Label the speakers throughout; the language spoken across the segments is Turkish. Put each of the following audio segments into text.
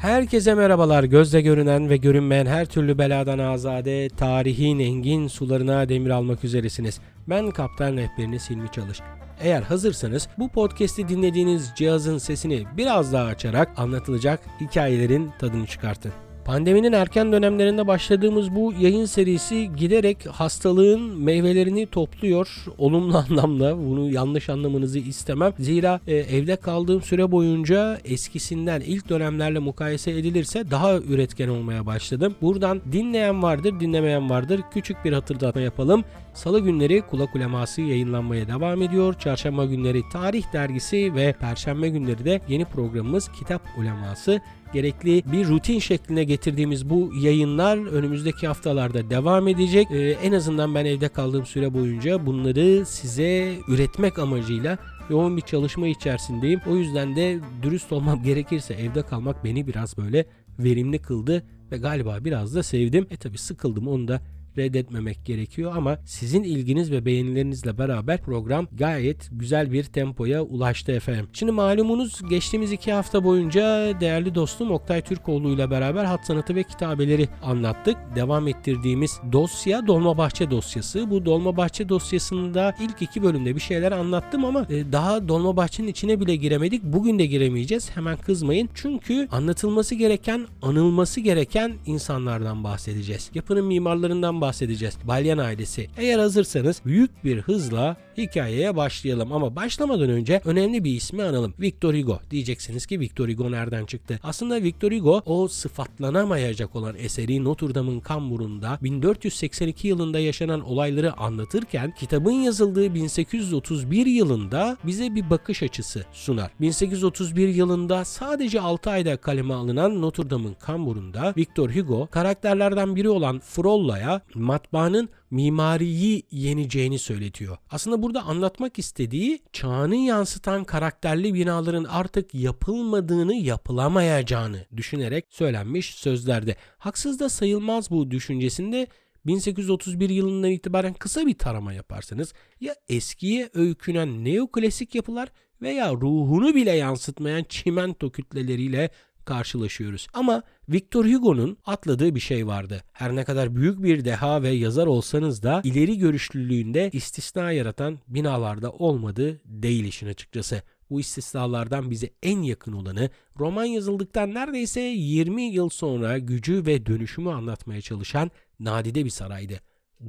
Speaker 1: Herkese merhabalar. Gözle görünen ve görünmeyen her türlü beladan azade, tarihin engin sularına demir almak üzeresiniz. Ben kaptan rehberiniz Hilmi Çalış. Eğer hazırsanız bu podcast'i dinlediğiniz cihazın sesini biraz daha açarak anlatılacak hikayelerin tadını çıkartın. Pandeminin erken dönemlerinde başladığımız bu yayın serisi giderek hastalığın meyvelerini topluyor. Olumlu anlamda bunu yanlış anlamanızı istemem. Zira e, evde kaldığım süre boyunca eskisinden ilk dönemlerle mukayese edilirse daha üretken olmaya başladım. Buradan dinleyen vardır, dinlemeyen vardır. Küçük bir hatırlatma yapalım. Salı günleri kulak uleması yayınlanmaya devam ediyor. Çarşamba günleri tarih dergisi ve perşembe günleri de yeni programımız kitap uleması gerekli bir rutin şekline getirdiğimiz bu yayınlar önümüzdeki haftalarda devam edecek. Ee, en azından ben evde kaldığım süre boyunca bunları size üretmek amacıyla yoğun bir çalışma içerisindeyim. O yüzden de dürüst olmam gerekirse evde kalmak beni biraz böyle verimli kıldı ve galiba biraz da sevdim. E tabi sıkıldım onu da reddetmemek gerekiyor ama sizin ilginiz ve beğenilerinizle beraber program gayet güzel bir tempoya ulaştı efendim. Şimdi malumunuz geçtiğimiz iki hafta boyunca değerli dostum Oktay Türkoğlu ile beraber hat sanatı ve kitabeleri anlattık. Devam ettirdiğimiz dosya Dolmabahçe dosyası. Bu Dolmabahçe dosyasında ilk iki bölümde bir şeyler anlattım ama e, daha Dolmabahçe'nin içine bile giremedik. Bugün de giremeyeceğiz. Hemen kızmayın. Çünkü anlatılması gereken, anılması gereken insanlardan bahsedeceğiz. Yapının mimarlarından bahsedeceğiz. Balyan ailesi. Eğer hazırsanız büyük bir hızla hikayeye başlayalım ama başlamadan önce önemli bir ismi analım. Victor Hugo. Diyeceksiniz ki Victor Hugo nereden çıktı? Aslında Victor Hugo o sıfatlanamayacak olan eseri Notre Dame'ın kamburunda 1482 yılında yaşanan olayları anlatırken kitabın yazıldığı 1831 yılında bize bir bakış açısı sunar. 1831 yılında sadece 6 ayda kaleme alınan Notre Dame'ın kamburunda Victor Hugo karakterlerden biri olan Frollo'ya matbaanın mimariyi yeneceğini söyletiyor. Aslında burada anlatmak istediği çağını yansıtan karakterli binaların artık yapılmadığını, yapılamayacağını düşünerek söylenmiş sözlerde. Haksız da sayılmaz bu düşüncesinde 1831 yılından itibaren kısa bir tarama yaparsanız ya eskiye öykünen neoklasik yapılar veya ruhunu bile yansıtmayan çimento kütleleriyle karşılaşıyoruz. Ama Victor Hugo'nun atladığı bir şey vardı. Her ne kadar büyük bir deha ve yazar olsanız da ileri görüşlülüğünde istisna yaratan binalarda olmadı değil işin açıkçası. Bu istisnalardan bize en yakın olanı roman yazıldıktan neredeyse 20 yıl sonra gücü ve dönüşümü anlatmaya çalışan nadide bir saraydı.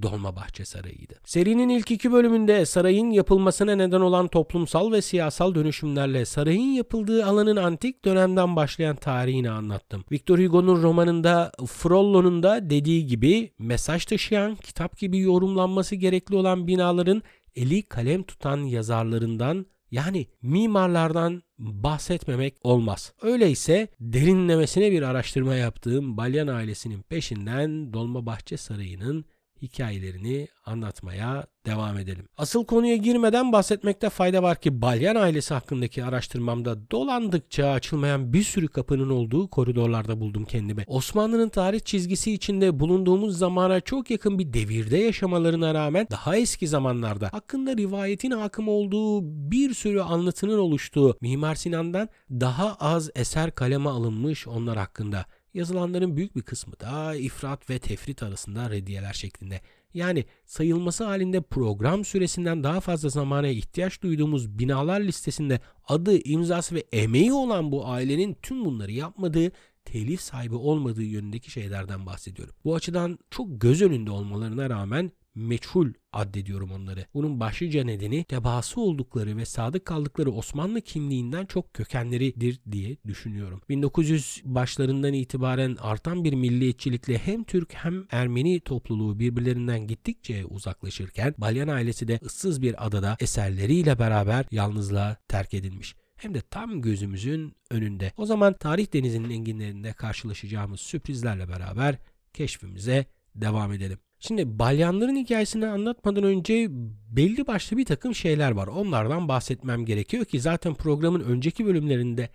Speaker 1: Dolmabahçe Sarayı'ydı. Serinin ilk iki bölümünde sarayın yapılmasına neden olan toplumsal ve siyasal dönüşümlerle sarayın yapıldığı alanın antik dönemden başlayan tarihini anlattım. Victor Hugo'nun romanında Frollo'nun da dediği gibi mesaj taşıyan, kitap gibi yorumlanması gerekli olan binaların eli kalem tutan yazarlarından yani mimarlardan bahsetmemek olmaz. Öyleyse derinlemesine bir araştırma yaptığım Balyan ailesinin peşinden Dolmabahçe Sarayı'nın hikayelerini anlatmaya devam edelim. Asıl konuya girmeden bahsetmekte fayda var ki Balyan ailesi hakkındaki araştırmamda dolandıkça açılmayan bir sürü kapının olduğu koridorlarda buldum kendimi. Osmanlı'nın tarih çizgisi içinde bulunduğumuz zamana çok yakın bir devirde yaşamalarına rağmen daha eski zamanlarda hakkında rivayetin hakim olduğu bir sürü anlatının oluştuğu Mimar Sinan'dan daha az eser kaleme alınmış onlar hakkında. Yazılanların büyük bir kısmı da ifrat ve tefrit arasında reddiyeler şeklinde. Yani sayılması halinde program süresinden daha fazla zamana ihtiyaç duyduğumuz binalar listesinde adı, imzası ve emeği olan bu ailenin tüm bunları yapmadığı, telif sahibi olmadığı yönündeki şeylerden bahsediyorum. Bu açıdan çok göz önünde olmalarına rağmen meçhul addediyorum onları. Bunun başlıca nedeni tebaası oldukları ve sadık kaldıkları Osmanlı kimliğinden çok kökenleridir diye düşünüyorum. 1900 başlarından itibaren artan bir milliyetçilikle hem Türk hem Ermeni topluluğu birbirlerinden gittikçe uzaklaşırken Balyan ailesi de ıssız bir adada eserleriyle beraber yalnızlığa terk edilmiş hem de tam gözümüzün önünde. O zaman tarih denizinin enginlerinde karşılaşacağımız sürprizlerle beraber keşfimize devam edelim. Şimdi balyanların hikayesini anlatmadan önce belli başlı bir takım şeyler var. Onlardan bahsetmem gerekiyor ki zaten programın önceki bölümlerinde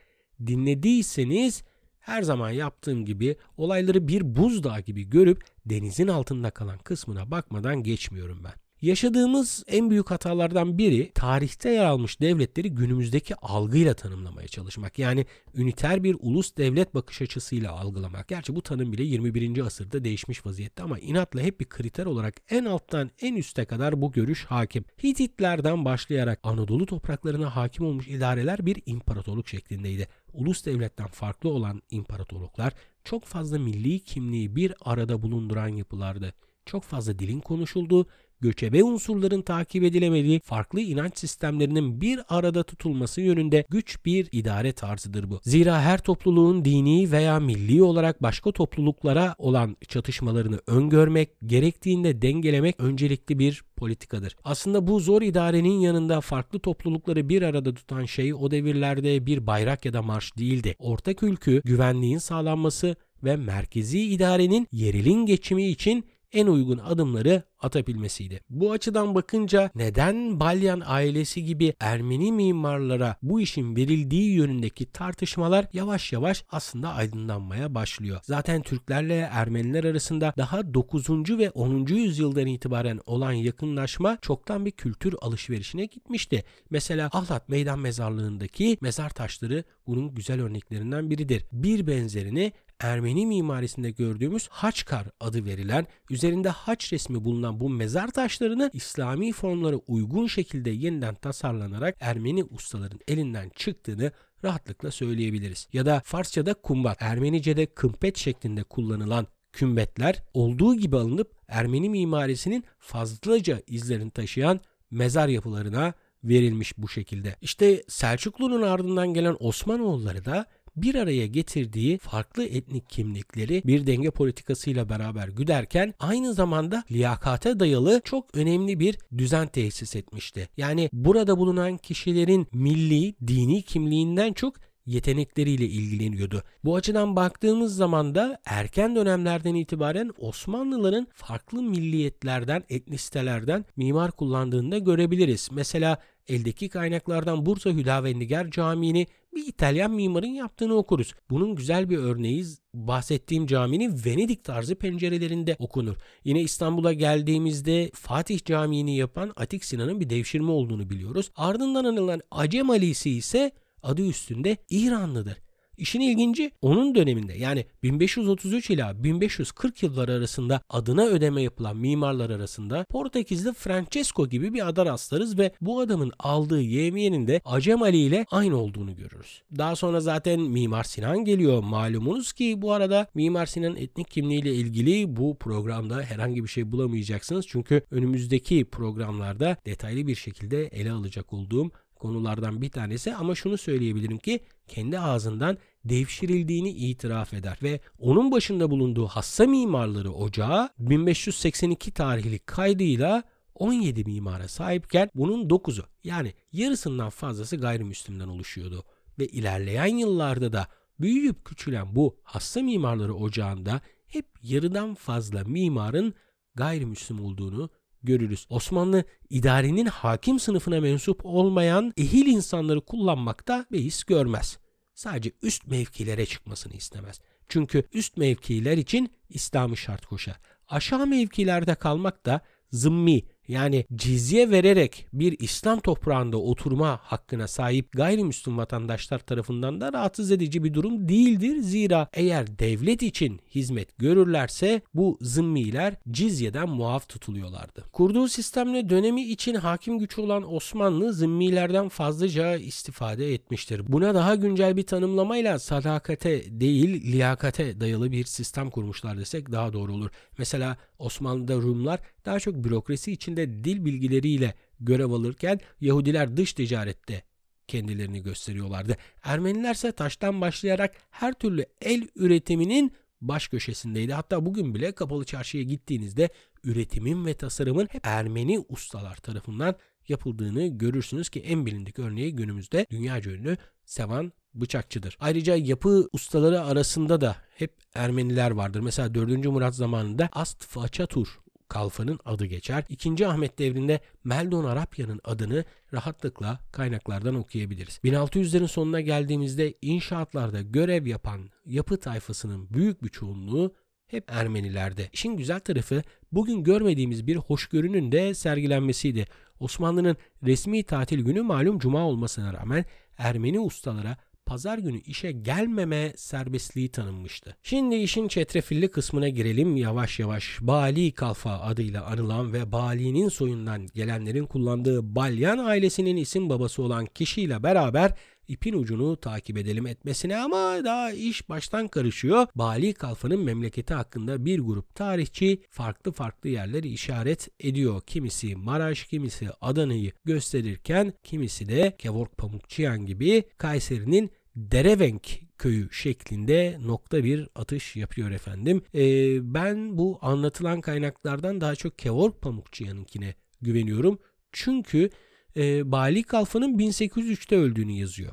Speaker 1: dinlediyseniz her zaman yaptığım gibi olayları bir buzdağı gibi görüp denizin altında kalan kısmına bakmadan geçmiyorum ben. Yaşadığımız en büyük hatalardan biri tarihte yer almış devletleri günümüzdeki algıyla tanımlamaya çalışmak. Yani üniter bir ulus devlet bakış açısıyla algılamak. Gerçi bu tanım bile 21. asırda değişmiş vaziyette ama inatla hep bir kriter olarak en alttan en üste kadar bu görüş hakim. Hititlerden başlayarak Anadolu topraklarına hakim olmuş idareler bir imparatorluk şeklindeydi. Ulus devletten farklı olan imparatorluklar çok fazla milli kimliği bir arada bulunduran yapılardı. Çok fazla dilin konuşulduğu göçebe unsurların takip edilemediği farklı inanç sistemlerinin bir arada tutulması yönünde güç bir idare tarzıdır bu. Zira her topluluğun dini veya milli olarak başka topluluklara olan çatışmalarını öngörmek, gerektiğinde dengelemek öncelikli bir politikadır. Aslında bu zor idarenin yanında farklı toplulukları bir arada tutan şey o devirlerde bir bayrak ya da marş değildi. Ortak ülkü, güvenliğin sağlanması ve merkezi idarenin yerilin geçimi için en uygun adımları atabilmesiydi. Bu açıdan bakınca neden Balyan ailesi gibi Ermeni mimarlara bu işin verildiği yönündeki tartışmalar yavaş yavaş aslında aydınlanmaya başlıyor. Zaten Türklerle Ermeniler arasında daha 9. ve 10. yüzyıldan itibaren olan yakınlaşma çoktan bir kültür alışverişine gitmişti. Mesela Ahlat Meydan Mezarlığı'ndaki mezar taşları bunun güzel örneklerinden biridir. Bir benzerini Ermeni mimarisinde gördüğümüz Haçkar adı verilen üzerinde haç resmi bulunan bu mezar taşlarını İslami formlara uygun şekilde yeniden tasarlanarak Ermeni ustaların elinden çıktığını rahatlıkla söyleyebiliriz. Ya da Farsçada kumbat, Ermenice'de kımpet şeklinde kullanılan kümbetler olduğu gibi alınıp Ermeni mimarisinin fazlaca izlerini taşıyan mezar yapılarına verilmiş bu şekilde. İşte Selçuklu'nun ardından gelen Osmanoğulları da bir araya getirdiği farklı etnik kimlikleri bir denge politikasıyla beraber güderken aynı zamanda liyakate dayalı çok önemli bir düzen tesis etmişti. Yani burada bulunan kişilerin milli, dini kimliğinden çok yetenekleriyle ilgileniyordu. Bu açıdan baktığımız zaman da erken dönemlerden itibaren Osmanlıların farklı milliyetlerden, etnisitelerden mimar kullandığını da görebiliriz. Mesela eldeki kaynaklardan Bursa Hüdavendigar Camii'ni bir İtalyan mimarın yaptığını okuruz. Bunun güzel bir örneği bahsettiğim caminin Venedik tarzı pencerelerinde okunur. Yine İstanbul'a geldiğimizde Fatih Camii'ni yapan Atik Sinan'ın bir devşirme olduğunu biliyoruz. Ardından anılan Acem Ali'si ise adı üstünde İranlıdır. İşin ilginci onun döneminde yani 1533 ila 1540 yılları arasında adına ödeme yapılan mimarlar arasında Portekizli Francesco gibi bir ada rastlarız ve bu adamın aldığı yevmiyenin de Acem Ali ile aynı olduğunu görürüz. Daha sonra zaten Mimar Sinan geliyor malumunuz ki bu arada Mimar Sinan etnik kimliğiyle ilgili bu programda herhangi bir şey bulamayacaksınız. Çünkü önümüzdeki programlarda detaylı bir şekilde ele alacak olduğum konulardan bir tanesi ama şunu söyleyebilirim ki kendi ağzından devşirildiğini itiraf eder ve onun başında bulunduğu hassa mimarları ocağı 1582 tarihli kaydıyla 17 mimara sahipken bunun 9'u yani yarısından fazlası gayrimüslimden oluşuyordu. Ve ilerleyen yıllarda da büyüyüp küçülen bu hassa mimarları ocağında hep yarıdan fazla mimarın gayrimüslim olduğunu görürüz. Osmanlı idarenin hakim sınıfına mensup olmayan ehil insanları kullanmakta beis görmez. Sadece üst mevkilere çıkmasını istemez. Çünkü üst mevkiler için İslam'ı şart koşar. Aşağı mevkilerde kalmak da zımmi yani cizye vererek bir İslam toprağında oturma hakkına sahip gayrimüslim vatandaşlar tarafından da rahatsız edici bir durum değildir. Zira eğer devlet için hizmet görürlerse bu zımmiler cizyeden muaf tutuluyorlardı. Kurduğu sistemle dönemi için hakim güç olan Osmanlı zımmilerden fazlaca istifade etmiştir. Buna daha güncel bir tanımlamayla sadakate değil liyakate dayalı bir sistem kurmuşlar desek daha doğru olur. Mesela Osmanlı'da Rumlar daha çok bürokrasi içinde dil bilgileriyle görev alırken Yahudiler dış ticarette kendilerini gösteriyorlardı. Ermeniler ise taştan başlayarak her türlü el üretiminin baş köşesindeydi. Hatta bugün bile kapalı çarşıya gittiğinizde üretimin ve tasarımın hep Ermeni ustalar tarafından yapıldığını görürsünüz ki en bilindik örneği günümüzde dünyaca ünlü Sevan bıçakçıdır. Ayrıca yapı ustaları arasında da hep Ermeniler vardır. Mesela 4. Murat zamanında Ast Façatur kalfanın adı geçer. 2. Ahmet devrinde Meldon Arapya'nın adını rahatlıkla kaynaklardan okuyabiliriz. 1600'lerin sonuna geldiğimizde inşaatlarda görev yapan yapı tayfasının büyük bir çoğunluğu hep Ermenilerde. İşin güzel tarafı bugün görmediğimiz bir hoşgörünün de sergilenmesiydi. Osmanlı'nın resmi tatil günü malum cuma olmasına rağmen Ermeni ustalara pazar günü işe gelmeme serbestliği tanınmıştı. Şimdi işin çetrefilli kısmına girelim yavaş yavaş. Bali Kalfa adıyla anılan ve Bali'nin soyundan gelenlerin kullandığı Balyan ailesinin isim babası olan kişiyle beraber ipin ucunu takip edelim etmesine ama daha iş baştan karışıyor. Bali Kalfa'nın memleketi hakkında bir grup tarihçi farklı farklı yerleri işaret ediyor. Kimisi Maraş, kimisi Adana'yı gösterirken kimisi de Kevork Pamukçıyan gibi Kayseri'nin Derevenk köyü şeklinde nokta bir atış yapıyor efendim. Ee, ben bu anlatılan kaynaklardan daha çok Kevork Pamukçıyan'ınkine güveniyorum. Çünkü e, Bali Kalfa'nın 1803'te öldüğünü yazıyor.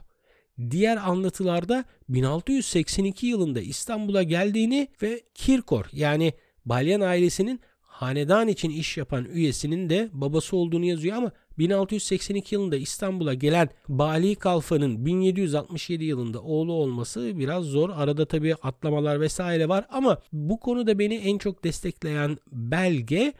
Speaker 1: Diğer anlatılarda 1682 yılında İstanbul'a geldiğini ve Kirkor yani Balyan ailesinin hanedan için iş yapan üyesinin de babası olduğunu yazıyor ama 1682 yılında İstanbul'a gelen Bali Kalfa'nın 1767 yılında oğlu olması biraz zor. Arada tabii atlamalar vesaire var ama bu konuda beni en çok destekleyen belge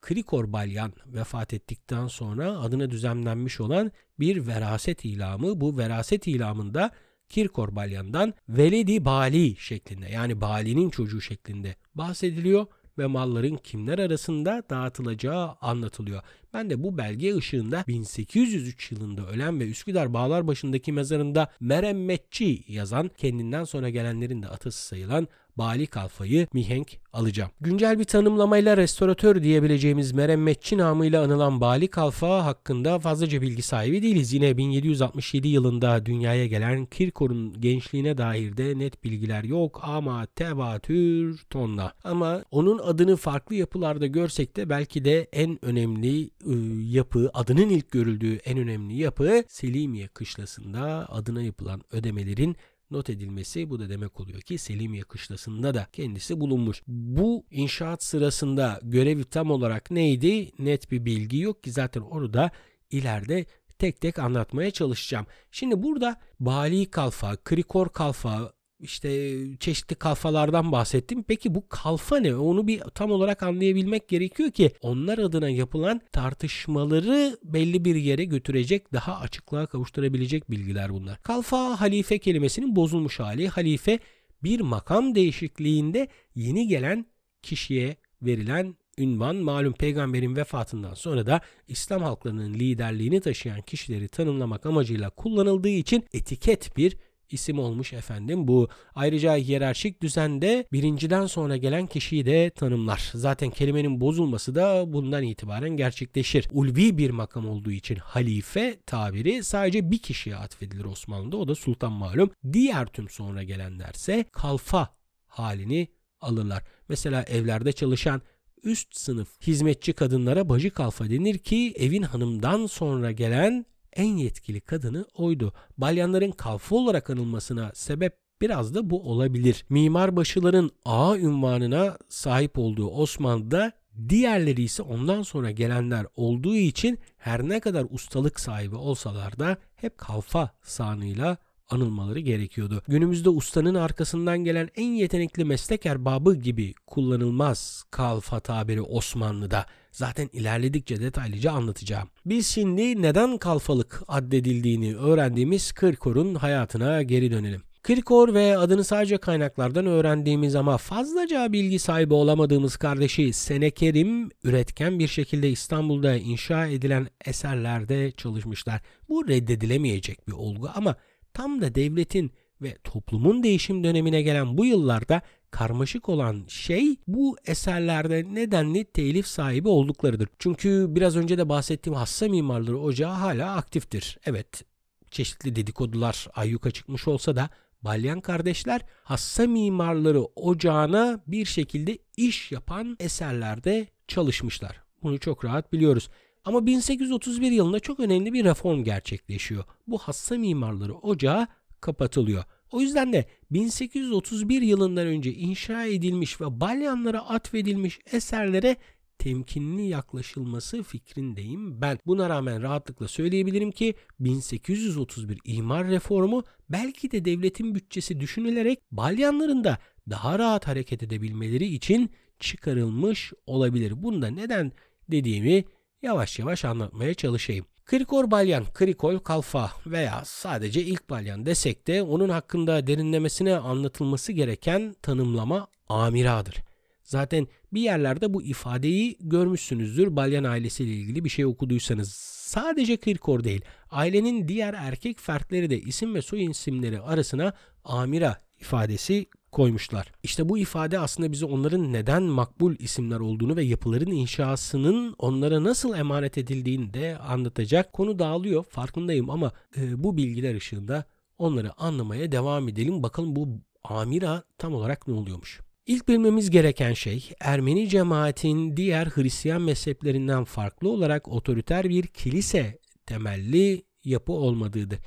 Speaker 1: Krikor Balyan vefat ettikten sonra adına düzenlenmiş olan bir veraset ilamı. Bu veraset ilamında Kirkor Balyan'dan Veledi Bali şeklinde yani Bali'nin çocuğu şeklinde bahsediliyor ve malların kimler arasında dağıtılacağı anlatılıyor. Ben de bu belge ışığında 1803 yılında ölen ve Üsküdar Bağlarbaşı'ndaki mezarında Meremmetçi yazan kendinden sonra gelenlerin de atası sayılan Bali Kalfa'yı mihenk alacağım. Güncel bir tanımlamayla restoratör diyebileceğimiz Meremmetçi namıyla anılan Bali Kalfa hakkında fazlaca bilgi sahibi değiliz. Yine 1767 yılında dünyaya gelen Kirkor'un gençliğine dair de net bilgiler yok ama tevatür tonla. Ama onun adını farklı yapılarda görsek de belki de en önemli ıı, yapı, adının ilk görüldüğü en önemli yapı Selimiye kışlasında adına yapılan ödemelerin not edilmesi bu da demek oluyor ki Selimiye kışlasında da kendisi bulunmuş. Bu inşaat sırasında görevi tam olarak neydi? Net bir bilgi yok ki zaten orada ileride tek tek anlatmaya çalışacağım. Şimdi burada Bali Kalfa, Krikor Kalfa, işte çeşitli kalfalardan bahsettim. Peki bu kalfa ne? Onu bir tam olarak anlayabilmek gerekiyor ki onlar adına yapılan tartışmaları belli bir yere götürecek, daha açıklığa kavuşturabilecek bilgiler bunlar. Kalfa halife kelimesinin bozulmuş hali. Halife bir makam değişikliğinde yeni gelen kişiye verilen ünvan malum peygamberin vefatından sonra da İslam halklarının liderliğini taşıyan kişileri tanımlamak amacıyla kullanıldığı için etiket bir isim olmuş efendim bu. Ayrıca hiyerarşik düzende birinciden sonra gelen kişiyi de tanımlar. Zaten kelimenin bozulması da bundan itibaren gerçekleşir. Ulvi bir makam olduğu için halife tabiri sadece bir kişiye atfedilir Osmanlı'da o da sultan malum. Diğer tüm sonra gelenlerse kalfa halini alırlar. Mesela evlerde çalışan üst sınıf hizmetçi kadınlara bacı kalfa denir ki evin hanımdan sonra gelen en yetkili kadını oydu. Balyanların kalfa olarak anılmasına sebep biraz da bu olabilir. Mimarbaşıların ağa ünvanına sahip olduğu Osmanlı'da diğerleri ise ondan sonra gelenler olduğu için her ne kadar ustalık sahibi olsalar da hep kalfa sanıyla anılmaları gerekiyordu. Günümüzde ustanın arkasından gelen en yetenekli meslek erbabı gibi kullanılmaz kalfa tabiri Osmanlı'da. Zaten ilerledikçe detaylıca anlatacağım. Biz şimdi neden kalfalık addedildiğini öğrendiğimiz Kırkor'un hayatına geri dönelim. Kirkor ve adını sadece kaynaklardan öğrendiğimiz ama fazlaca bilgi sahibi olamadığımız kardeşi Senekerim üretken bir şekilde İstanbul'da inşa edilen eserlerde çalışmışlar. Bu reddedilemeyecek bir olgu ama tam da devletin ve toplumun değişim dönemine gelen bu yıllarda karmaşık olan şey bu eserlerde nedenli telif sahibi olduklarıdır. Çünkü biraz önce de bahsettiğim hassa mimarları ocağı hala aktiftir. Evet çeşitli dedikodular ayyuka çıkmış olsa da Balyan kardeşler hassa mimarları ocağına bir şekilde iş yapan eserlerde çalışmışlar. Bunu çok rahat biliyoruz. Ama 1831 yılında çok önemli bir reform gerçekleşiyor. Bu hassa mimarları ocağı kapatılıyor. O yüzden de 1831 yılından önce inşa edilmiş ve balyanlara atfedilmiş eserlere temkinli yaklaşılması fikrindeyim ben. Buna rağmen rahatlıkla söyleyebilirim ki 1831 imar reformu belki de devletin bütçesi düşünülerek balyanların da daha rahat hareket edebilmeleri için çıkarılmış olabilir. Bunda neden dediğimi yavaş yavaş anlatmaya çalışayım. Krikor balyan, krikol kalfa veya sadece ilk balyan desek de onun hakkında derinlemesine anlatılması gereken tanımlama amiradır. Zaten bir yerlerde bu ifadeyi görmüşsünüzdür. Balyan ailesiyle ilgili bir şey okuduysanız. Sadece Kirkor değil, ailenin diğer erkek fertleri de isim ve soy isimleri arasına amira ifadesi koymuşlar. İşte bu ifade aslında bize onların neden makbul isimler olduğunu ve yapıların inşasının onlara nasıl emanet edildiğini de anlatacak. Konu dağılıyor farkındayım ama e, bu bilgiler ışığında onları anlamaya devam edelim. Bakalım bu amira tam olarak ne oluyormuş. İlk bilmemiz gereken şey Ermeni cemaatin diğer Hristiyan mezheplerinden farklı olarak otoriter bir kilise temelli yapı olmadığıdır.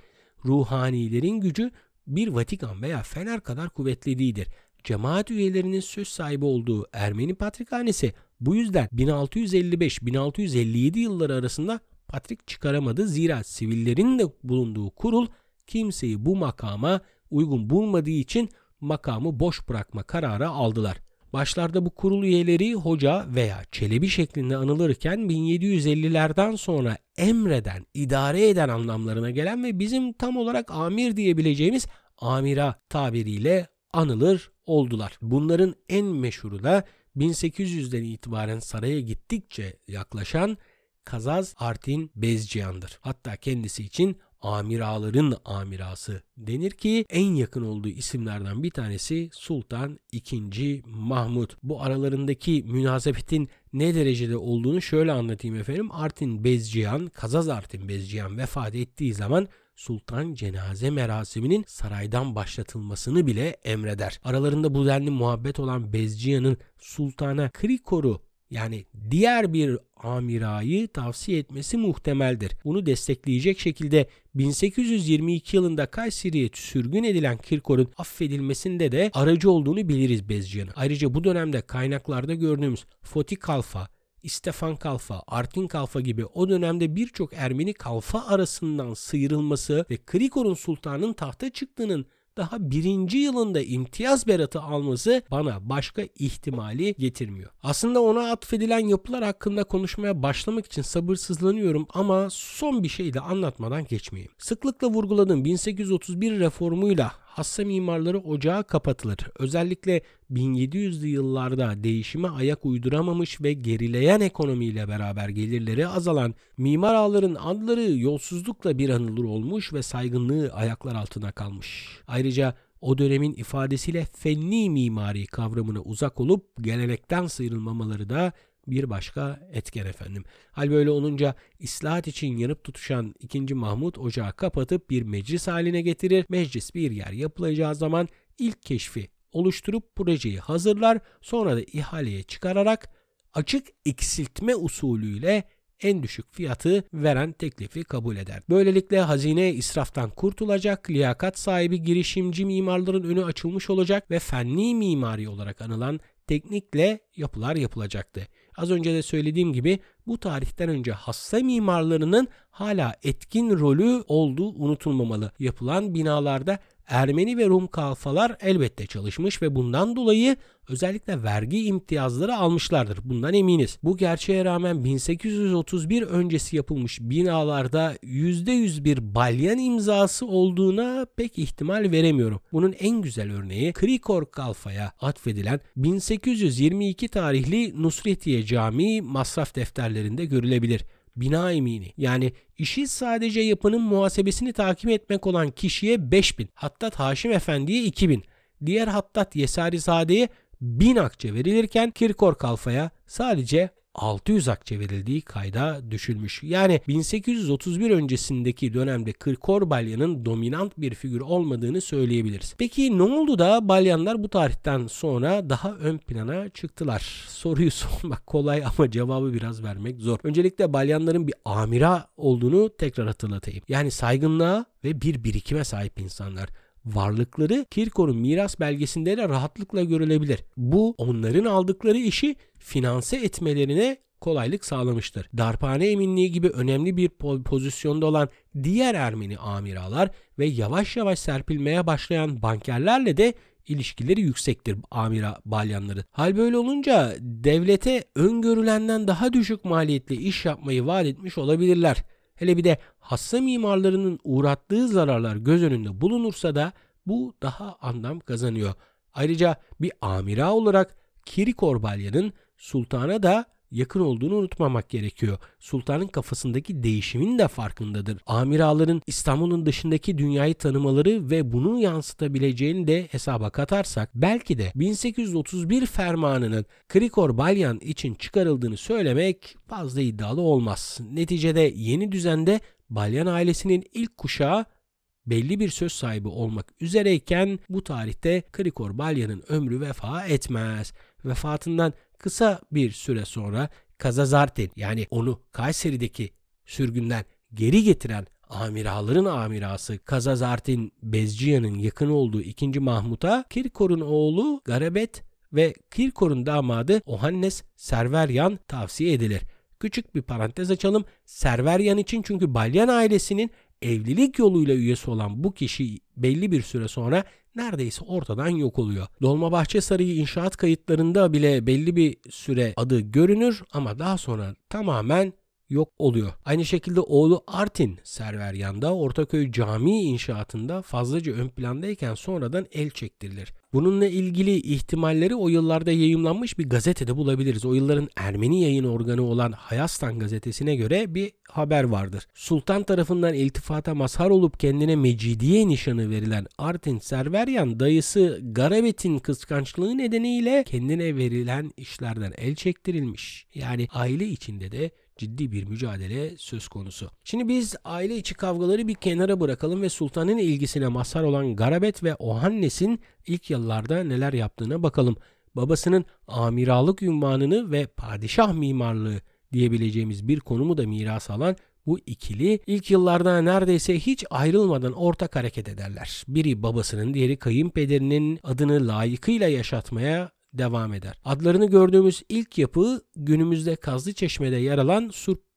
Speaker 1: Ruhanilerin gücü bir Vatikan veya Fener kadar kuvvetli değildir. Cemaat üyelerinin söz sahibi olduğu Ermeni Patrikhanesi bu yüzden 1655-1657 yılları arasında patrik çıkaramadı. Zira sivillerin de bulunduğu kurul kimseyi bu makama uygun bulmadığı için makamı boş bırakma kararı aldılar. Başlarda bu kurul üyeleri hoca veya çelebi şeklinde anılırken 1750'lerden sonra emreden, idare eden anlamlarına gelen ve bizim tam olarak amir diyebileceğimiz amira tabiriyle anılır oldular. Bunların en meşhuru da 1800'den itibaren saraya gittikçe yaklaşan Kazaz Artin Bezciyan'dır. Hatta kendisi için amiraların amirası denir ki en yakın olduğu isimlerden bir tanesi Sultan II. Mahmud. Bu aralarındaki münasebetin ne derecede olduğunu şöyle anlatayım efendim. Artin Bezciyan, Kazaz Artin Bezciyan vefat ettiği zaman sultan cenaze merasiminin saraydan başlatılmasını bile emreder. Aralarında bu denli muhabbet olan Bezciyan'ın sultana Krikor'u yani diğer bir amirayı tavsiye etmesi muhtemeldir. Bunu destekleyecek şekilde 1822 yılında Kayseri'ye sürgün edilen Kirkor'un affedilmesinde de aracı olduğunu biliriz Bezciyan'ın. Ayrıca bu dönemde kaynaklarda gördüğümüz Foti Kalfa, İstefan Kalfa, Artin Kalfa gibi o dönemde birçok Ermeni kalfa arasından sıyrılması ve Krikor'un sultanın tahta çıktığının daha birinci yılında imtiyaz beratı alması bana başka ihtimali getirmiyor. Aslında ona atfedilen yapılar hakkında konuşmaya başlamak için sabırsızlanıyorum ama son bir şey de anlatmadan geçmeyeyim. Sıklıkla vurguladığım 1831 reformuyla hassa mimarları ocağı kapatılır. Özellikle 1700'lü yıllarda değişime ayak uyduramamış ve gerileyen ekonomiyle beraber gelirleri azalan mimar ağların adları yolsuzlukla bir anılır olmuş ve saygınlığı ayaklar altına kalmış. Ayrıca o dönemin ifadesiyle fenni mimari kavramına uzak olup gelenekten sıyrılmamaları da bir başka etken efendim. Hal böyle olunca islahat için yanıp tutuşan 2. Mahmut ocağı kapatıp bir meclis haline getirir. Meclis bir yer yapılacağı zaman ilk keşfi oluşturup projeyi hazırlar. Sonra da ihaleye çıkararak açık eksiltme usulüyle en düşük fiyatı veren teklifi kabul eder. Böylelikle hazine israftan kurtulacak, liyakat sahibi girişimci mimarların önü açılmış olacak ve fenni mimari olarak anılan teknikle yapılar yapılacaktı. Az önce de söylediğim gibi bu tarihten önce hassa mimarlarının hala etkin rolü olduğu unutulmamalı. Yapılan binalarda Ermeni ve Rum kalfalar elbette çalışmış ve bundan dolayı özellikle vergi imtiyazları almışlardır. Bundan eminiz. Bu gerçeğe rağmen 1831 öncesi yapılmış binalarda %100 bir balyan imzası olduğuna pek ihtimal veremiyorum. Bunun en güzel örneği Krikor Kalfa'ya atfedilen 1822 tarihli Nusretiye Camii masraf defterlerinde görülebilir bina emini yani işi sadece yapının muhasebesini takip etmek olan kişiye 5000 Hattat Haşim Efendi'ye 2000 diğer Hattat Yesarizade'ye 1000 akçe verilirken Kirkor Kalfa'ya sadece 600 akçe verildiği kayda düşülmüş. Yani 1831 öncesindeki dönemde Kırkor Balyan'ın dominant bir figür olmadığını söyleyebiliriz. Peki ne oldu da Balyanlar bu tarihten sonra daha ön plana çıktılar? Soruyu sormak kolay ama cevabı biraz vermek zor. Öncelikle Balyanların bir amira olduğunu tekrar hatırlatayım. Yani saygınlığa ve bir birikime sahip insanlar varlıkları Kirkor'un miras belgesinde de rahatlıkla görülebilir. Bu onların aldıkları işi finanse etmelerine kolaylık sağlamıştır. Darphane eminliği gibi önemli bir po- pozisyonda olan diğer Ermeni amiralar ve yavaş yavaş serpilmeye başlayan bankerlerle de ilişkileri yüksektir amira balyanları. Hal böyle olunca devlete öngörülenden daha düşük maliyetli iş yapmayı vaat etmiş olabilirler. Hele bir de hassa mimarlarının uğrattığı zararlar göz önünde bulunursa da bu daha anlam kazanıyor. Ayrıca bir amira olarak Kirikor Balyan'ın sultana da yakın olduğunu unutmamak gerekiyor. Sultanın kafasındaki değişimin de farkındadır. Amiraların İstanbul'un dışındaki dünyayı tanımaları ve bunu yansıtabileceğini de hesaba katarsak belki de 1831 fermanının Krikor Balyan için çıkarıldığını söylemek fazla iddialı olmaz. Neticede yeni düzende Balyan ailesinin ilk kuşağı belli bir söz sahibi olmak üzereyken bu tarihte Krikor Balyan'ın ömrü vefa etmez. Vefatından kısa bir süre sonra Kazazartin yani onu Kayseri'deki sürgünden geri getiren amiraların amirası Kazazartin Bezciyan'ın yakın olduğu 2. Mahmut'a Kirkor'un oğlu Garabet ve Kirkor'un damadı Ohannes Serveryan tavsiye edilir. Küçük bir parantez açalım. Serveryan için çünkü Balyan ailesinin evlilik yoluyla üyesi olan bu kişi belli bir süre sonra neredeyse ortadan yok oluyor. Dolmabahçe Sarayı inşaat kayıtlarında bile belli bir süre adı görünür ama daha sonra tamamen yok oluyor. Aynı şekilde oğlu Artin Serveryan'da Ortaköy Camii inşaatında fazlaca ön plandayken sonradan el çektirilir. Bununla ilgili ihtimalleri o yıllarda yayımlanmış bir gazetede bulabiliriz. O yılların Ermeni yayın organı olan Hayastan gazetesine göre bir haber vardır. Sultan tarafından iltifata mazhar olup kendine Mecidiye nişanı verilen Artin Serveryan dayısı Garabet'in kıskançlığı nedeniyle kendine verilen işlerden el çektirilmiş. Yani aile içinde de ciddi bir mücadele söz konusu. Şimdi biz aile içi kavgaları bir kenara bırakalım ve sultanın ilgisine mazhar olan Garabet ve Ohannes'in ilk yıllarda neler yaptığına bakalım. Babasının amiralık ünvanını ve padişah mimarlığı diyebileceğimiz bir konumu da miras alan bu ikili ilk yıllarda neredeyse hiç ayrılmadan ortak hareket ederler. Biri babasının diğeri kayınpederinin adını layıkıyla yaşatmaya devam eder. Adlarını gördüğümüz ilk yapı günümüzde Kazlıçeşme'de yer alan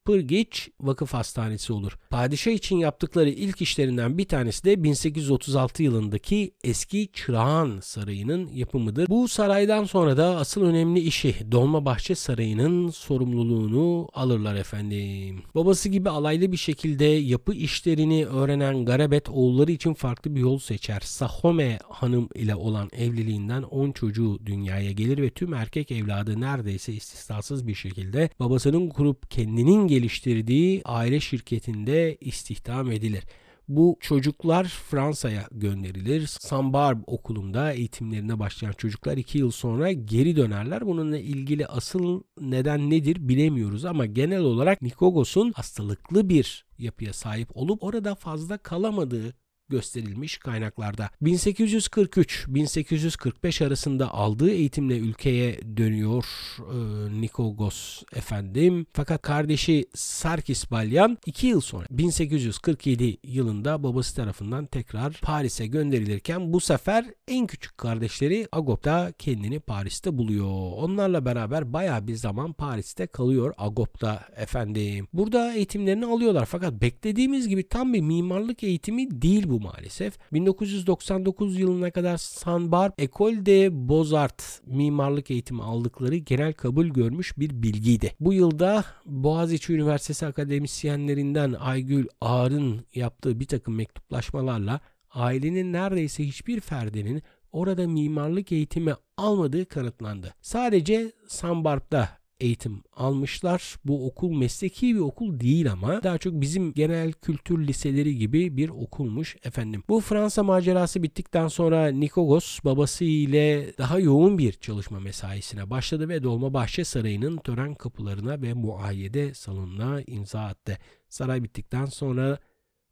Speaker 1: Surpırgiç Vakıf Hastanesi olur. Padişah için yaptıkları ilk işlerinden bir tanesi de 1836 yılındaki eski Çırağan Sarayı'nın yapımıdır. Bu saraydan sonra da asıl önemli işi Dolmabahçe Sarayı'nın sorumluluğunu alırlar efendim. Babası gibi alaylı bir şekilde yapı işlerini öğrenen Garabet oğulları için farklı bir yol seçer. Sahome Hanım ile olan evliliğinden 10 çocuğu dünyaya gelir ve tüm erkek evladı neredeyse istisnasız bir şekilde babasının kurup kendinin geliştirdiği aile şirketinde istihdam edilir. Bu çocuklar Fransa'ya gönderilir. Sambar okulunda eğitimlerine başlayan çocuklar 2 yıl sonra geri dönerler. Bununla ilgili asıl neden nedir bilemiyoruz ama genel olarak Nikogos'un hastalıklı bir yapıya sahip olup orada fazla kalamadığı gösterilmiş kaynaklarda. 1843-1845 arasında aldığı eğitimle ülkeye dönüyor e, Nikogos efendim. Fakat kardeşi Sarkis Balyan 2 yıl sonra 1847 yılında babası tarafından tekrar Paris'e gönderilirken bu sefer en küçük kardeşleri Agop da kendini Paris'te buluyor. Onlarla beraber baya bir zaman Paris'te kalıyor Agop'ta efendim. Burada eğitimlerini alıyorlar fakat beklediğimiz gibi tam bir mimarlık eğitimi değil bu maalesef. 1999 yılına kadar San Barb Ecole de Beaux-Arts mimarlık eğitimi aldıkları genel kabul görmüş bir bilgiydi. Bu yılda Boğaziçi Üniversitesi akademisyenlerinden Aygül Ağar'ın yaptığı bir takım mektuplaşmalarla ailenin neredeyse hiçbir ferdinin orada mimarlık eğitimi almadığı kanıtlandı. Sadece San Barb'da eğitim almışlar. Bu okul mesleki bir okul değil ama daha çok bizim genel kültür liseleri gibi bir okulmuş efendim. Bu Fransa macerası bittikten sonra Nikogos babası ile daha yoğun bir çalışma mesaisine başladı ve Dolmabahçe Sarayı'nın tören kapılarına ve muayyede salonuna imza attı. Saray bittikten sonra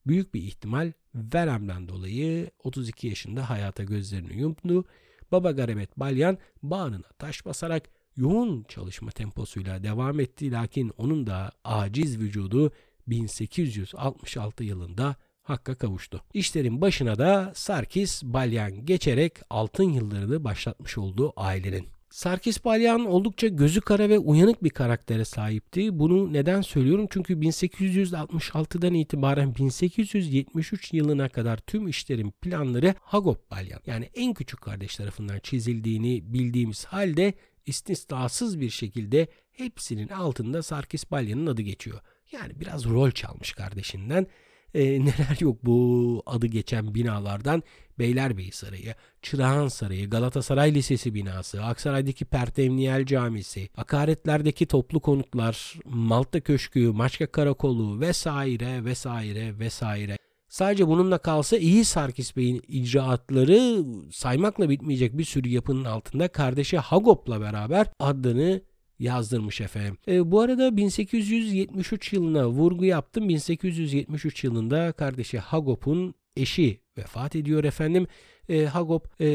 Speaker 1: büyük bir ihtimal veremden dolayı 32 yaşında hayata gözlerini yumdu. Baba Garabet Balyan bağrına taş basarak yoğun çalışma temposuyla devam etti lakin onun da aciz vücudu 1866 yılında hakka kavuştu. İşlerin başına da Sarkis Balyan geçerek altın yıllarını başlatmış olduğu ailenin. Sarkis Balyan oldukça gözü kara ve uyanık bir karaktere sahipti. Bunu neden söylüyorum? Çünkü 1866'dan itibaren 1873 yılına kadar tüm işlerin planları Hagop Balyan yani en küçük kardeş tarafından çizildiğini bildiğimiz halde istisnasız bir şekilde hepsinin altında Sarkis Balyan'ın adı geçiyor. Yani biraz rol çalmış kardeşinden e, neler yok bu adı geçen binalardan Beylerbeyi Sarayı, Çırağan Sarayı, Galatasaray Lisesi binası, Aksaray'daki Pertevniyel Camisi, Akaretlerdeki toplu konutlar, Malta Köşkü, Maçka Karakolu vesaire vesaire vesaire. Sadece bununla kalsa iyi Sarkis Bey'in icraatları saymakla bitmeyecek bir sürü yapının altında kardeşi Hagop'la beraber adını yazdırmış efendim. E, bu arada 1873 yılına vurgu yaptım. 1873 yılında kardeşi Hagop'un eşi vefat ediyor efendim. E, Hagop e,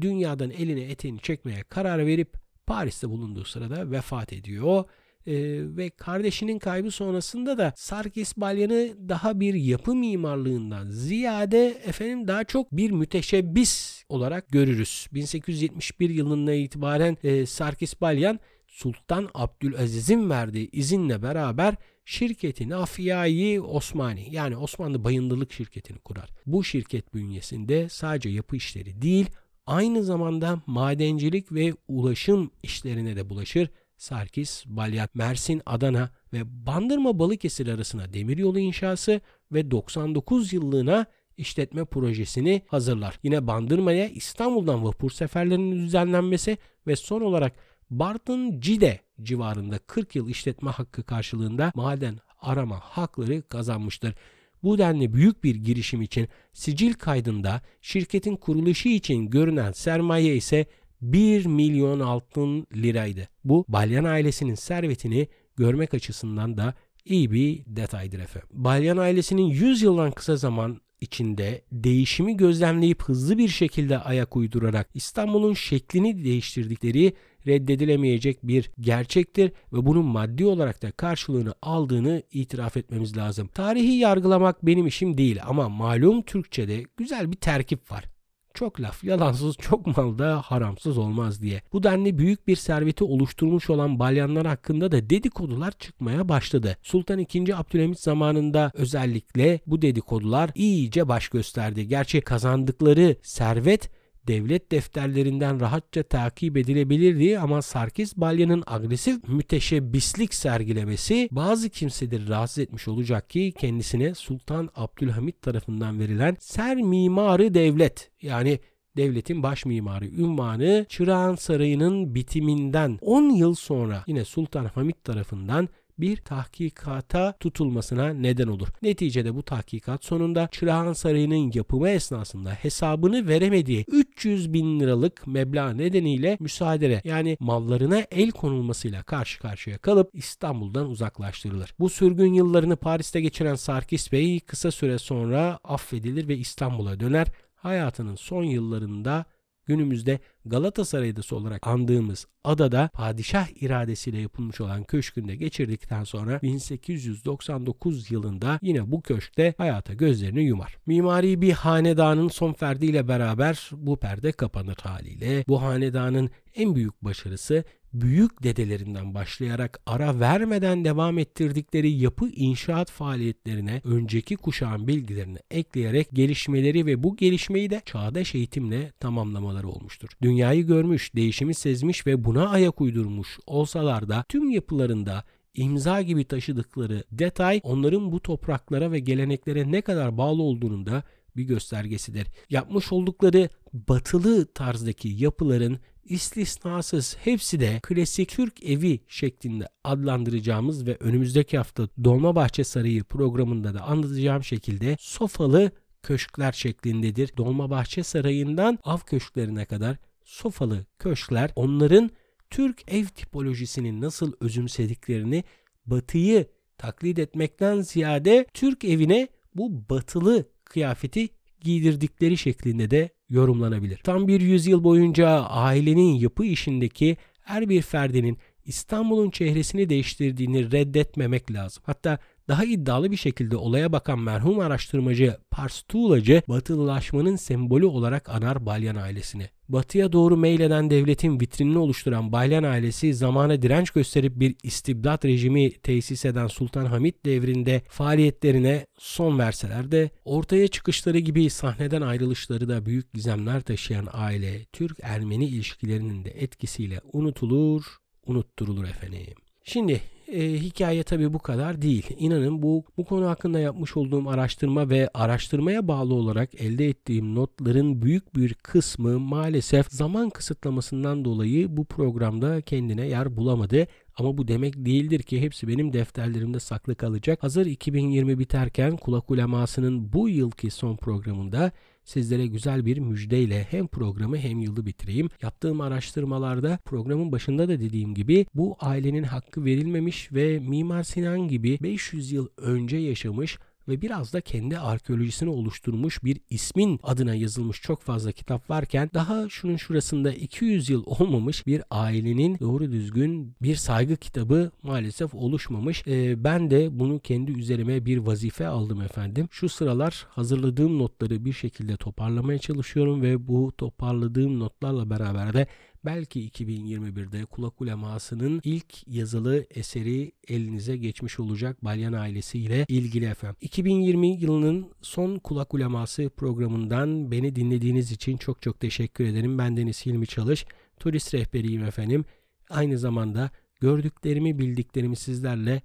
Speaker 1: dünyadan elini eteğini çekmeye karar verip Paris'te bulunduğu sırada vefat ediyor. Ee, ve kardeşinin kaybı sonrasında da Sarkis Balyan'ı daha bir yapı mimarlığından ziyade efendim daha çok bir müteşebbis olarak görürüz. 1871 yılından itibaren e, Sarkis Balyan Sultan Abdülaziz'in verdiği izinle beraber şirketin Afiyai Osmani yani Osmanlı Bayındırlık Şirketi'ni kurar. Bu şirket bünyesinde sadece yapı işleri değil aynı zamanda madencilik ve ulaşım işlerine de bulaşır. Sarkis, Balyan, Mersin, Adana ve Bandırma Balıkesir arasına demiryolu inşası ve 99 yıllığına işletme projesini hazırlar. Yine Bandırma'ya İstanbul'dan vapur seferlerinin düzenlenmesi ve son olarak Bartın Cide civarında 40 yıl işletme hakkı karşılığında maden arama hakları kazanmıştır. Bu denli büyük bir girişim için sicil kaydında şirketin kuruluşu için görünen sermaye ise 1 milyon altın liraydı. Bu Balyan ailesinin servetini görmek açısından da iyi bir detaydır efendim. Balyan ailesinin 100 yıldan kısa zaman içinde değişimi gözlemleyip hızlı bir şekilde ayak uydurarak İstanbul'un şeklini değiştirdikleri reddedilemeyecek bir gerçektir ve bunun maddi olarak da karşılığını aldığını itiraf etmemiz lazım. Tarihi yargılamak benim işim değil ama malum Türkçe'de güzel bir terkip var. Çok laf yalansız çok mal da haramsız olmaz diye. Bu denli büyük bir serveti oluşturmuş olan balyanlar hakkında da dedikodular çıkmaya başladı. Sultan II. Abdülhamit zamanında özellikle bu dedikodular iyice baş gösterdi. Gerçi kazandıkları servet devlet defterlerinden rahatça takip edilebilirdi ama Sarkis Balya'nın agresif müteşebbislik sergilemesi bazı kimseleri rahatsız etmiş olacak ki kendisine Sultan Abdülhamit tarafından verilen Ser Mimarı Devlet yani devletin baş mimarı ünvanı Çırağan Sarayı'nın bitiminden 10 yıl sonra yine Sultan Hamit tarafından bir tahkikata tutulmasına neden olur. Neticede bu tahkikat sonunda Çırağan Sarayı'nın yapımı esnasında hesabını veremediği 300 bin liralık meblağ nedeniyle müsaade yani mallarına el konulmasıyla karşı karşıya kalıp İstanbul'dan uzaklaştırılır. Bu sürgün yıllarını Paris'te geçiren Sarkis Bey kısa süre sonra affedilir ve İstanbul'a döner. Hayatının son yıllarında günümüzde Galatasaray'da olarak andığımız adada padişah iradesiyle yapılmış olan köşkünde geçirdikten sonra 1899 yılında yine bu köşkte hayata gözlerini yumar. Mimari bir hanedanın son ferdiyle beraber bu perde kapanır haliyle. Bu hanedanın en büyük başarısı büyük dedelerinden başlayarak ara vermeden devam ettirdikleri yapı inşaat faaliyetlerine önceki kuşağın bilgilerini ekleyerek gelişmeleri ve bu gelişmeyi de çağdaş eğitimle tamamlamaları olmuştur. Dünyayı görmüş, değişimi sezmiş ve buna ayak uydurmuş olsalar da tüm yapılarında imza gibi taşıdıkları detay onların bu topraklara ve geleneklere ne kadar bağlı olduğunun da bir göstergesidir. Yapmış oldukları batılı tarzdaki yapıların istisnasız hepsi de klasik Türk evi şeklinde adlandıracağımız ve önümüzdeki hafta Dolmabahçe Sarayı programında da anlatacağım şekilde sofalı köşkler şeklindedir. Dolmabahçe Sarayı'ndan av köşklerine kadar sofalı köşkler onların Türk ev tipolojisini nasıl özümsediklerini batıyı taklit etmekten ziyade Türk evine bu batılı kıyafeti giydirdikleri şeklinde de yorumlanabilir. Tam bir yüzyıl boyunca ailenin yapı işindeki her bir ferdinin İstanbul'un çehresini değiştirdiğini reddetmemek lazım. Hatta Daha iddialı bir şekilde olaya bakan merhum araştırmacı Pars Tuğlacı, batılılaşmanın sembolü olarak anar Balyan ailesini. Batıya doğru meyleden devletin vitrinini oluşturan Balyan ailesi zamana direnç gösterip bir istibdat rejimi tesis eden Sultan Hamid devrinde faaliyetlerine son verseler de ortaya çıkışları gibi sahneden ayrılışları da büyük gizemler taşıyan aile Türk-Ermeni ilişkilerinin de etkisiyle unutulur, unutturulur efendim. Şimdi e, hikaye tabii bu kadar değil. İnanın bu bu konu hakkında yapmış olduğum araştırma ve araştırmaya bağlı olarak elde ettiğim notların büyük bir kısmı maalesef zaman kısıtlamasından dolayı bu programda kendine yer bulamadı. Ama bu demek değildir ki hepsi benim defterlerimde saklı kalacak. Hazır 2020 biterken kulak ulemasının bu yılki son programında sizlere güzel bir müjdeyle hem programı hem yılı bitireyim. Yaptığım araştırmalarda programın başında da dediğim gibi bu ailenin hakkı verilmemiş ve Mimar Sinan gibi 500 yıl önce yaşamış ve biraz da kendi arkeolojisini oluşturmuş bir ismin adına yazılmış çok fazla kitap varken daha şunun şurasında 200 yıl olmamış bir ailenin doğru düzgün bir saygı kitabı maalesef oluşmamış. Ee, ben de bunu kendi üzerime bir vazife aldım efendim. Şu sıralar hazırladığım notları bir şekilde toparlamaya çalışıyorum ve bu toparladığım notlarla beraber de belki 2021'de kulak ulemasının ilk yazılı eseri elinize geçmiş olacak Balyan ailesiyle ilgili efendim. 2020 yılının son kulak uleması programından beni dinlediğiniz için çok çok teşekkür ederim. Ben Deniz Hilmi Çalış, turist rehberiyim efendim. Aynı zamanda gördüklerimi bildiklerimi sizlerle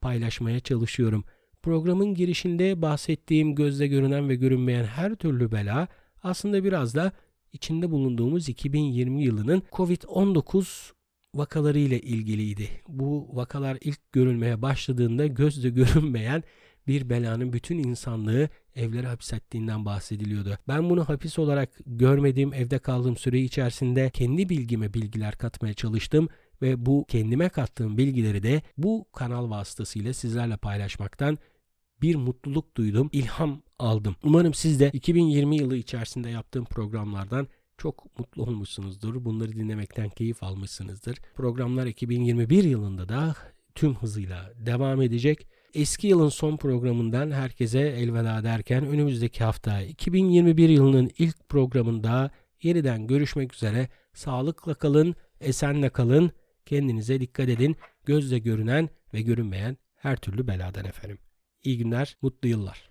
Speaker 1: paylaşmaya çalışıyorum. Programın girişinde bahsettiğim gözle görünen ve görünmeyen her türlü bela aslında biraz da içinde bulunduğumuz 2020 yılının Covid-19 vakaları ile ilgiliydi. Bu vakalar ilk görülmeye başladığında gözle görünmeyen bir belanın bütün insanlığı evlere hapsettiğinden bahsediliyordu. Ben bunu hapis olarak görmediğim evde kaldığım süre içerisinde kendi bilgime bilgiler katmaya çalıştım ve bu kendime kattığım bilgileri de bu kanal vasıtasıyla sizlerle paylaşmaktan bir mutluluk duydum, ilham aldım. Umarım siz de 2020 yılı içerisinde yaptığım programlardan çok mutlu olmuşsunuzdur. Bunları dinlemekten keyif almışsınızdır. Programlar 2021 yılında da tüm hızıyla devam edecek. Eski yılın son programından herkese elveda derken önümüzdeki hafta 2021 yılının ilk programında yeniden görüşmek üzere. Sağlıkla kalın, esenle kalın, kendinize dikkat edin. Gözle görünen ve görünmeyen her türlü beladan efendim. İyi günler, mutlu yıllar.